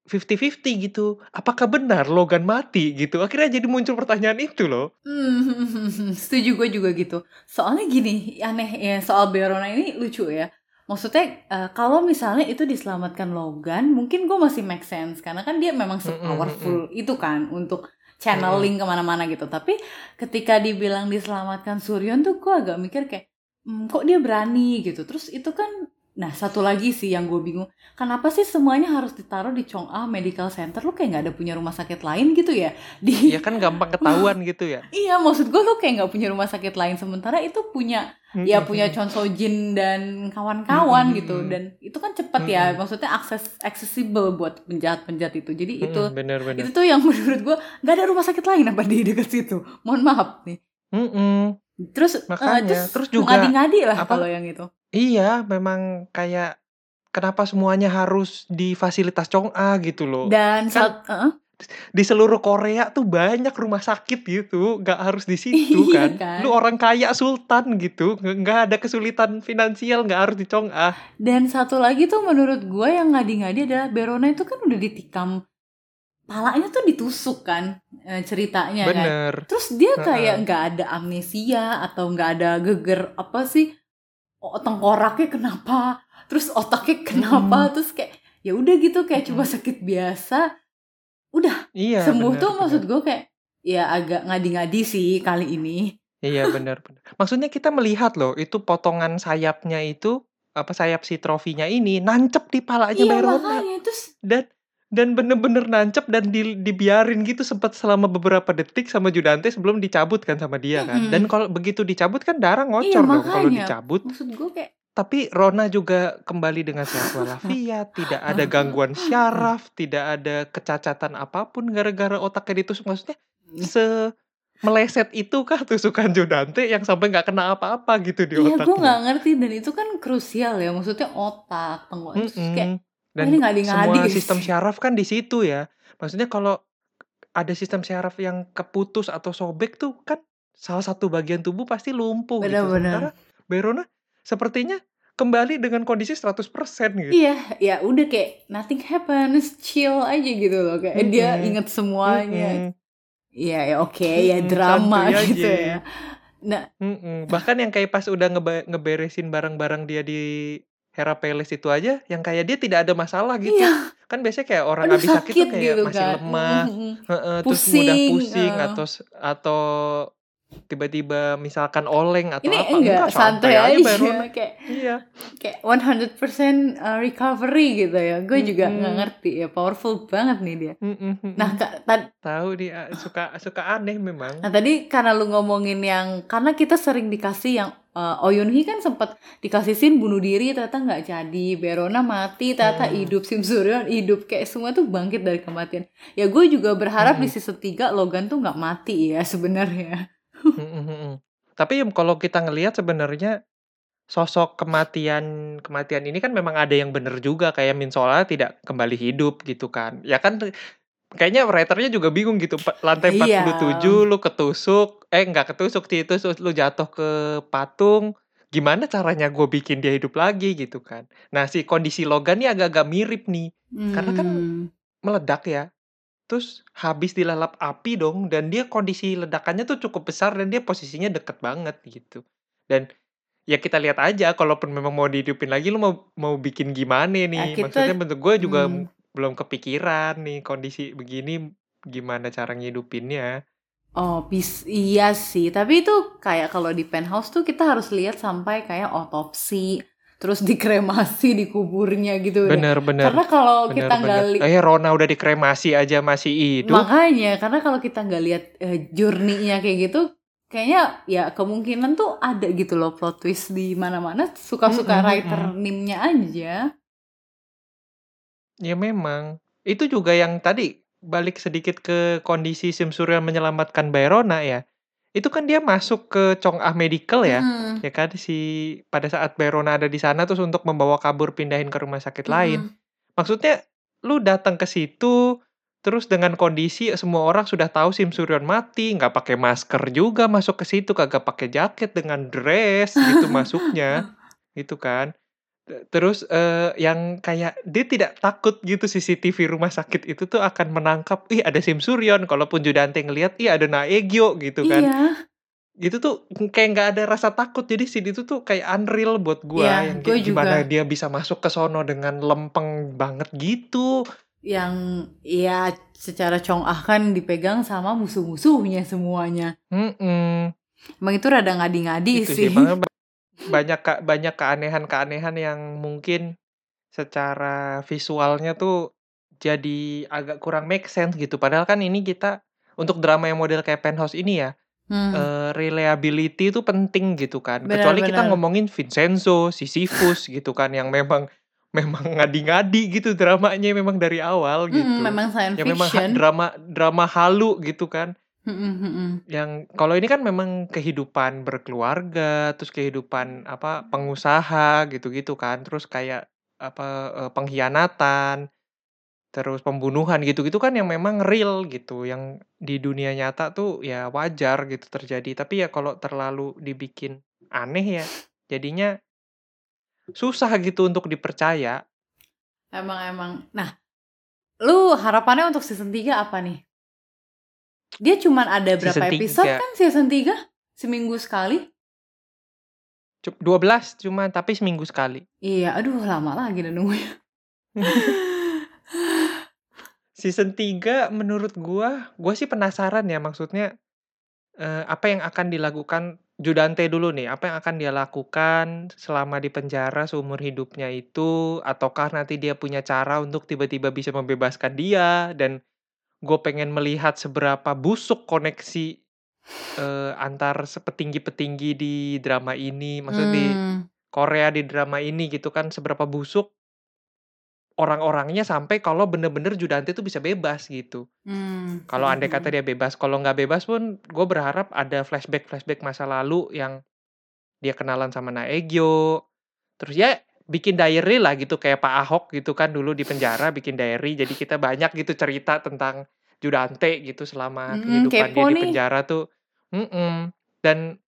50-50 gitu. Apakah benar Logan mati gitu? Akhirnya jadi muncul pertanyaan itu loh. Hmm, setuju gue juga gitu. Soalnya gini, aneh ya soal Berona ini lucu ya. Maksudnya eh, kalau misalnya itu diselamatkan Logan mungkin gue masih make sense. Karena kan dia memang Mm-mm, se-powerful itu kan untuk channeling ke mana-mana gitu. Tapi ketika dibilang diselamatkan Suryon tuh gue agak mikir kayak "Hmm, kok dia berani? gitu. Terus itu kan nah satu lagi sih yang gue bingung. Kenapa sih semuanya harus ditaruh di Chong'a Medical Center? Lu kayak nggak ada punya rumah sakit lain gitu ya? Di Ya kan gampang ketahuan gitu ya. Iya, maksud gue lu kayak nggak punya rumah sakit lain. Sementara itu punya ya punya Chon So Jin dan kawan-kawan gitu. Dan itu kan cepet ya maksudnya akses accessible buat penjahat-penjahat itu. Jadi itu Mm-mm, bener-bener. itu tuh yang menurut gue nggak ada rumah sakit lain apa di dekat situ. Mohon maaf nih. Mm-mm. terus eh, Makanya, terus juga ngadi-ngadi lah kalau yang itu Iya, memang kayak kenapa semuanya harus di fasilitas Chong'a gitu loh. dan Kan- eh, Di seluruh Korea tuh banyak rumah sakit gitu, nggak harus di situ Iya kan. kan? Lu orang kaya sultan gitu, nggak ada kesulitan finansial, nggak harus di Chong'a. dan satu lagi tuh menurut gue yang ngadi-ngadi adalah Verona itu kan udah ditikam palanya tuh ditusuk kan eh, ceritanya kan Bener. Terus dia kayak nggak ada amnesia atau nggak ada geger apa sih? Tengkoraknya kenapa? Terus otaknya kenapa? Terus kayak ya udah gitu kayak cuma sakit biasa. Udah Iya. sembuh bener, tuh bener. maksud gue kayak ya agak ngadi-ngadi sih kali ini. Iya benar benar. Maksudnya kita melihat loh, itu potongan sayapnya itu apa sayap si trofinya ini nancep di palanya iya makanya terus dan dan bener-bener nancep dan di- dibiarin gitu sempat selama beberapa detik sama Judante sebelum dicabut kan sama dia kan. Mm-mm. Dan kalau begitu dicabut kan darah iya ngocor dong kalau dicabut. Maksud gue kayak Tapi Rona juga kembali dengan sehat walafiat, tidak ada gangguan syaraf, tidak ada kecacatan apa pun gara-gara otaknya ditusuk. Maksudnya se meleset itu kah tusukan Judante yang sampai nggak kena apa-apa gitu di iya otaknya. gue nggak ngerti dan itu kan krusial ya maksudnya otak tenggorokan Mm-mm. kayak Dan ini ngadi-ngadi semua sih. sistem syaraf kan di situ ya. Maksudnya kalau ada sistem syaraf yang keputus atau sobek tuh kan salah satu bagian tubuh pasti lumpuh gitu. Benar-benar. Sementara Verona sepertinya kembali dengan kondisi 100% gitu. Iya, ya udah kayak nothing happens, chill aja gitu loh. Kayak dia Mm-mm. inget semuanya. Mm-mm. Iya, ya oke, ya Mm-mm, drama gitu aja. ya. Nah, Mm-mm. Bahkan yang kayak pas udah ngeberesin barang-barang dia di Hera Palace itu aja, yang kayak dia tidak ada masalah gitu. iya, Kan biasanya kayak orang aduh habis sakit, sakit tuh kayak gitu masih kan. lemah, heeh, terus mudah Pusing, eh. atau atau tiba-tiba misalkan oleng atau Ini apa enggak, santai aja, Verona. kayak Iya. kayak 100% uh, recovery gitu ya. Gue juga Mm-mm. nggak ngerti ya, powerful banget nih dia. Mm-mm. Nah, Kak, tahu dia suka suka aneh memang. Nah tadi karena lu ngomongin yang karena kita sering dikasih yang uh, Oh Yun Hee kan sempat dikasih scene bunuh diri ternyata nggak jadi Verona mati ternyata Hmm. hidup Sim Suryon hidup kayak semua tuh bangkit dari kematian ya gue juga berharap Hmm. di season 3 Logan tuh nggak mati ya sebenarnya Mm-mm, mm-mm. Tapi kalau kita ngelihat sebenarnya sosok kematian kematian ini kan memang ada yang bener juga kayak Minsola tidak kembali hidup gitu kan. Ya kan kayaknya writernya juga bingung gitu. Lantai Iya. 47 lu ketusuk, eh nggak ketusuk sih itu lu jatuh ke patung. Gimana caranya gue bikin dia hidup lagi gitu kan. Nah si kondisi Logan ini agak-agak mirip nih. Karena kan Hmm. meledak ya. Terus habis dilalap api dong dan dia kondisi ledakannya tuh cukup besar dan dia posisinya deket banget gitu. Dan ya kita lihat aja kalaupun memang mau dihidupin lagi lu mau mau bikin gimana nih. kita- Maksudnya bentuk gue juga Hmm. Belum kepikiran nih kondisi begini gimana cara ngidupinnya. Oh, bis iya sih. Tapi itu kayak kalau di penthouse tuh kita harus lihat sampai kayak otopsi, terus dikremasi, dikuburnya gitu. deh. Bener bener. Karena kalau bener, kita nggak bener. li- Eh Rona udah dikremasi aja masih hidup. makanya karena kalau kita nggak lihat eh, journey-nya kayak gitu, kayaknya ya kemungkinan tuh ada gitu loh plot twist di mana-mana. Suka-suka Mm-mm, writer nimnya aja. Ya memang. Itu juga yang tadi balik sedikit ke kondisi Sim Surya menyelamatkan Bayrona ya. Itu kan dia masuk ke Chong'ah Medical ya. Mm-mm. Ya kan si pada saat Bayrona ada di sana terus untuk membawa kabur pindahin ke rumah sakit lain. Mm-mm. Maksudnya lu datang ke situ terus dengan kondisi semua orang sudah tahu Sim Suryon mati, nggak pakai masker juga masuk ke situ, kagak pakai jaket dengan dress gitu masuknya. Gitu kan. Terus eh, yang kayak dia tidak takut gitu CCTV rumah sakit itu tuh akan menangkap, ih ada Sim Suryon, kalaupun Judante ngelihat, ih ada Naegyo gitu kan. Iya. Itu tuh kayak nggak ada rasa takut. Jadi scene itu tuh kayak unreal buat gua Iya, yang kayak gimana juga. dia bisa masuk ke sono dengan lempeng banget gitu. Yang ya secara Chong Ah kan dipegang sama musuh-musuhnya semuanya. Mhm. Emang itu rada ngadi-ngadi sih. sih banyak ka- banyak keanehan-keanehan yang mungkin secara visualnya tuh jadi agak kurang make sense gitu. Padahal kan ini kita untuk drama yang model kayak Penthouse ini ya, Hmm, eh, reliability itu penting gitu kan. Kecuali kita benar-benar. ngomongin Vincenzo, Sisyphus gitu kan yang memang memang ngadi-ngadi gitu dramanya memang dari awal Mm-mm, gitu. memang science Yang memang fiction. drama drama halu gitu kan. Yang kalau ini kan memang kehidupan berkeluarga, terus kehidupan apa pengusaha gitu-gitu kan. Terus kayak apa eh, pengkhianatan, terus pembunuhan gitu-gitu kan yang memang real gitu. Yang di dunia nyata tuh ya wajar gitu terjadi. Tapi ya kalau terlalu dibikin aneh ya jadinya susah gitu untuk dipercaya. Emang emang. Nah, lu harapannya untuk season 3 apa nih? Dia cuman ada berapa Season episode 3. kan season 3? Seminggu sekali? Cu- 12 cuma tapi seminggu sekali. Iya, aduh lama lagi dan nunggunya. Season 3 menurut gua, gua sih penasaran ya maksudnya eh, apa yang akan dilakukan Judante dulu nih, apa yang akan dia lakukan selama di penjara seumur hidupnya itu, ataukah nanti dia punya cara untuk tiba-tiba bisa membebaskan dia, dan gue pengen melihat seberapa busuk koneksi eh, antar petinggi-petinggi di drama ini, maksudnya di Hmm, Korea di drama ini gitu kan, seberapa busuk orang-orangnya sampai kalau bener-bener Judante itu bisa bebas gitu. hmm, Kalau andai kata mm. dia bebas, kalau nggak bebas pun gue berharap ada flashback-flashback masa lalu yang dia kenalan sama Naegyo. Terus ya bikin diary lah gitu kayak Pak Ahok gitu kan dulu di penjara bikin diary. Jadi kita banyak gitu cerita tentang Judante gitu selama Mm, kehidupan dia di penjara tuh. Mm-mm. Dan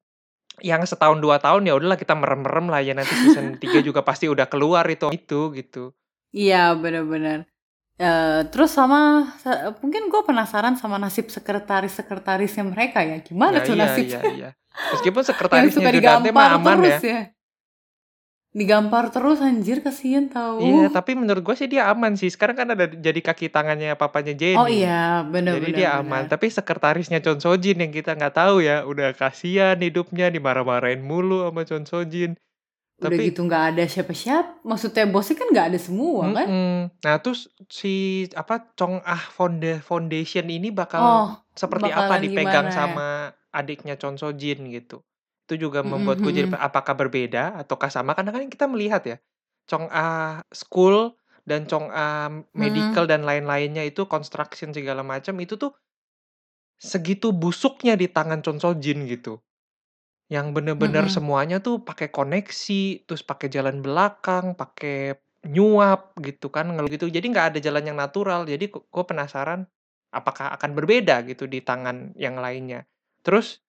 yang setahun dua tahun ya udahlah kita merem-merem lah ya nanti season 3 juga pasti udah keluar itu itu gitu. Iya, benar-benar. Eh, terus sama sa- mungkin gue penasaran sama nasib sekretaris-sekretarisnya mereka ya. Gimana Ya tuh iya nasibnya? iya iya. Meskipun sekretarisnya Judante mah aman terus ya. ya. Digampar terus anjir kasihan tahu. Iya, tapi menurut gue sih dia aman sih. Sekarang kan ada jadi kaki tangannya papanya Jenny. Oh iya, Jadi benar-benar. dia aman. Tapi sekretarisnya Chon Sojin yang kita nggak tahu ya, udah kasihan hidupnya dimarah-marahin mulu sama Chon Sojin. Udah Tapi gitu nggak ada siapa-siapa. Maksudnya bosnya kan nggak ada semua kan? Mm-mm. Nah, terus si apa Chong Ah Foundation ini bakal Oh, seperti apa dipegang gimana ya? sama adiknya Chon Sojin gitu. Itu juga Mm-mm, membuat gue jadi mm-mm. apakah berbeda ataukah sama karena kan kita melihat ya Chong Ah School dan Chong Ah Medical dan lain-lainnya itu construction segala macam itu tuh segitu busuknya di tangan Chon Sojin gitu. Yang bener-bener Mm-mm. semuanya tuh pakai koneksi, terus pakai jalan belakang, pakai nyuap gitu kan, ngelu gitu. Jadi nggak ada jalan yang natural. Jadi gue penasaran apakah akan berbeda gitu di tangan yang lainnya. Terus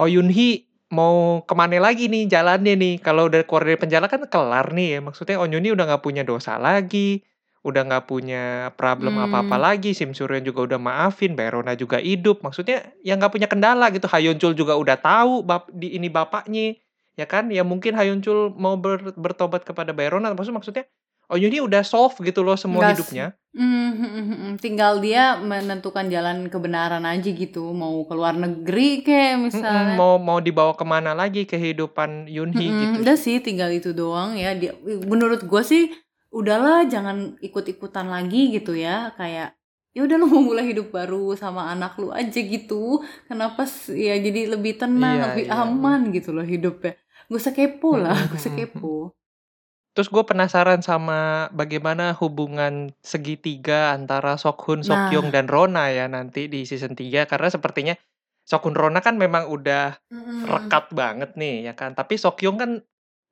Oh Yun Hee mau ke mana lagi nih jalannya nih? Kalau udah keluar dari penjara kan kelar nih ya. Maksudnya Oh Yun Hee udah nggak punya dosa lagi, udah nggak punya problem apa-apa Hmm. lagi. Sim Surya juga udah maafin, Baerona juga hidup. Maksudnya yang nggak punya kendala gitu. Hayon Chul juga udah tahu bap di ini bapaknya, ya kan? Ya mungkin Hayon Chul mau ber- bertobat kepada Baerona. Maksud maksudnya Oh Hee udah soft gitu loh semua Nggak hidupnya. Mm, mm, mm, mm. tinggal dia menentukan jalan kebenaran aja gitu. Mau ke luar negeri kayak misalnya. mau mau dibawa ke mana lagi kehidupan Yun Hee Mm-mm, gitu. udah sih tinggal itu doang ya. Dia, menurut gue sih udahlah jangan ikut-ikutan lagi gitu ya. Kayak ya udah lu mau mulai hidup baru sama anak lu aja gitu. Kenapa s- ya jadi lebih tenang, Iya, lebih iya, aman gitu loh hidupnya. Gak usah kepo lah, gak usah kepo. Terus gue penasaran sama bagaimana hubungan segitiga antara Sokhun, Nah, Sokyung, dan Rona ya nanti di season 3 karena sepertinya Sokhun Rona kan memang udah mm-mm. rekat banget nih ya kan. Tapi Sokyung kan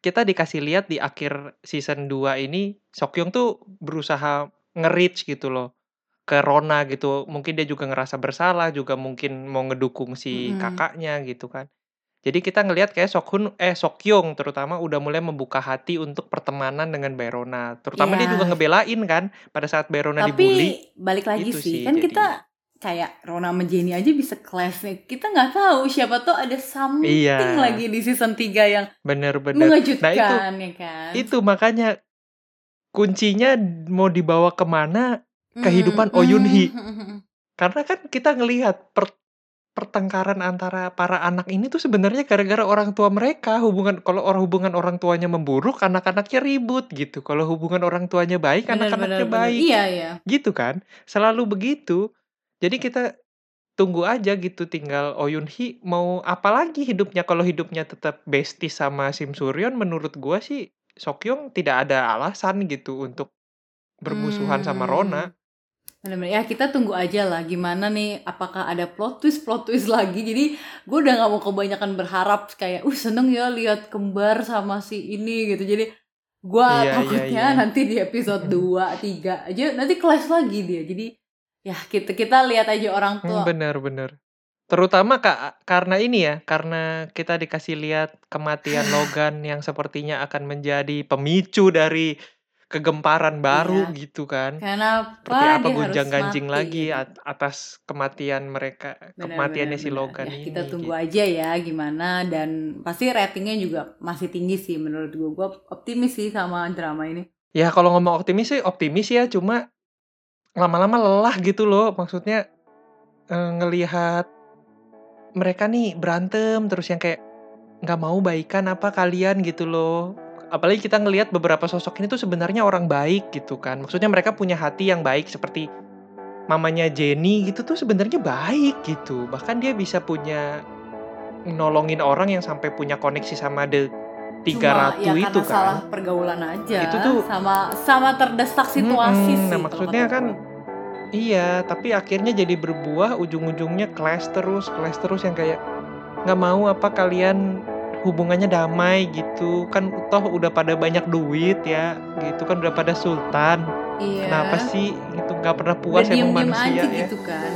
kita dikasih lihat di akhir season 2 ini Sokyung tuh berusaha nge-reach gitu loh ke Rona gitu. Mungkin dia juga ngerasa bersalah, juga mungkin mau ngedukung si Mm-mm. kakaknya gitu kan. Jadi kita ngelihat kayak Sokhun eh Sokyung terutama udah mulai membuka hati untuk pertemanan dengan Baerona. Terutama dia juga Iya, ngebelain kan pada saat Baerona tapi dibully. balik lagi Itu sih kan jadi kita kayak Rona sama Jenny aja bisa nih. Kita nggak tahu siapa tuh ada something Iya. lagi di season 3 yang Bener-bener. mengejutkan Nah itu ya kan. itu makanya kuncinya mau dibawa ke mana kehidupan Mm, Oh Yun mm, Hee. mm, mm, mm. Karena kan kita ngelihat per- pertengkaran antara para anak ini tuh sebenarnya gara-gara orang tua mereka. Hubungan kalau orang hubungan orang tuanya memburuk anak-anaknya ribut gitu. Kalau hubungan orang tuanya baik anak-anaknya baik. Iya, iya. gitu kan? Selalu begitu. Jadi kita tunggu aja gitu tinggal Oh Yun Hee mau apa lagi hidupnya. Kalau hidupnya tetap bestie sama Sim Suryon menurut gua sih Sokyong tidak ada alasan gitu untuk bermusuhan sama Hmm. Rona Bener-bener. Ya kita tunggu aja lah gimana nih apakah ada plot twist plot twist lagi. Jadi gue udah nggak mau kebanyakan berharap kayak uh seneng ya lihat kembar sama si ini gitu. Jadi gue Iya, iya, takutnya iya. nanti di episode 2, 3 aja nanti clash lagi dia. Jadi ya kita kita lihat aja orang tua. Hmm, bener-bener. Terutama kak karena ini ya, karena kita dikasih lihat kematian Logan yang sepertinya akan menjadi pemicu dari kegemparan baru gitu kan. Kenapa Seperti apa dia harus gonjang-ganjing mati lagi gitu. at- atas kematian mereka, Benar, kematiannya benar, si benar. Logan Ya, ini. kita tunggu gitu. aja ya gimana dan pasti ratingnya juga masih tinggi sih menurut gue. Gue optimis sih sama drama ini. Ya kalau ngomong optimis sih optimis ya, cuma lama-lama lelah gitu loh. Maksudnya eh, ngelihat mereka nih berantem terus yang kayak nggak mau baikan apa kalian gitu loh. Apalagi kita ngelihat beberapa sosok ini tuh sebenarnya orang baik gitu kan. Maksudnya mereka punya hati yang baik seperti mamanya Jenny gitu tuh sebenarnya baik gitu. Bahkan dia bisa punya nolongin orang yang sampai punya koneksi sama the tiga Cuma ratu ya itu karena salah kan. pergaulan aja. Itu tuh- sama sama terdesak situasi Mm-mm. sih. Nah, maksudnya kan. Iya, tapi akhirnya jadi berbuah ujung-ujungnya clash terus, clash terus yang kayak nggak mau apa kalian hubungannya damai gitu kan toh udah pada banyak duit ya gitu kan udah pada sultan iya. kenapa sih gitu nggak pernah puas emang diem-diem manusia aja ya gitu kan.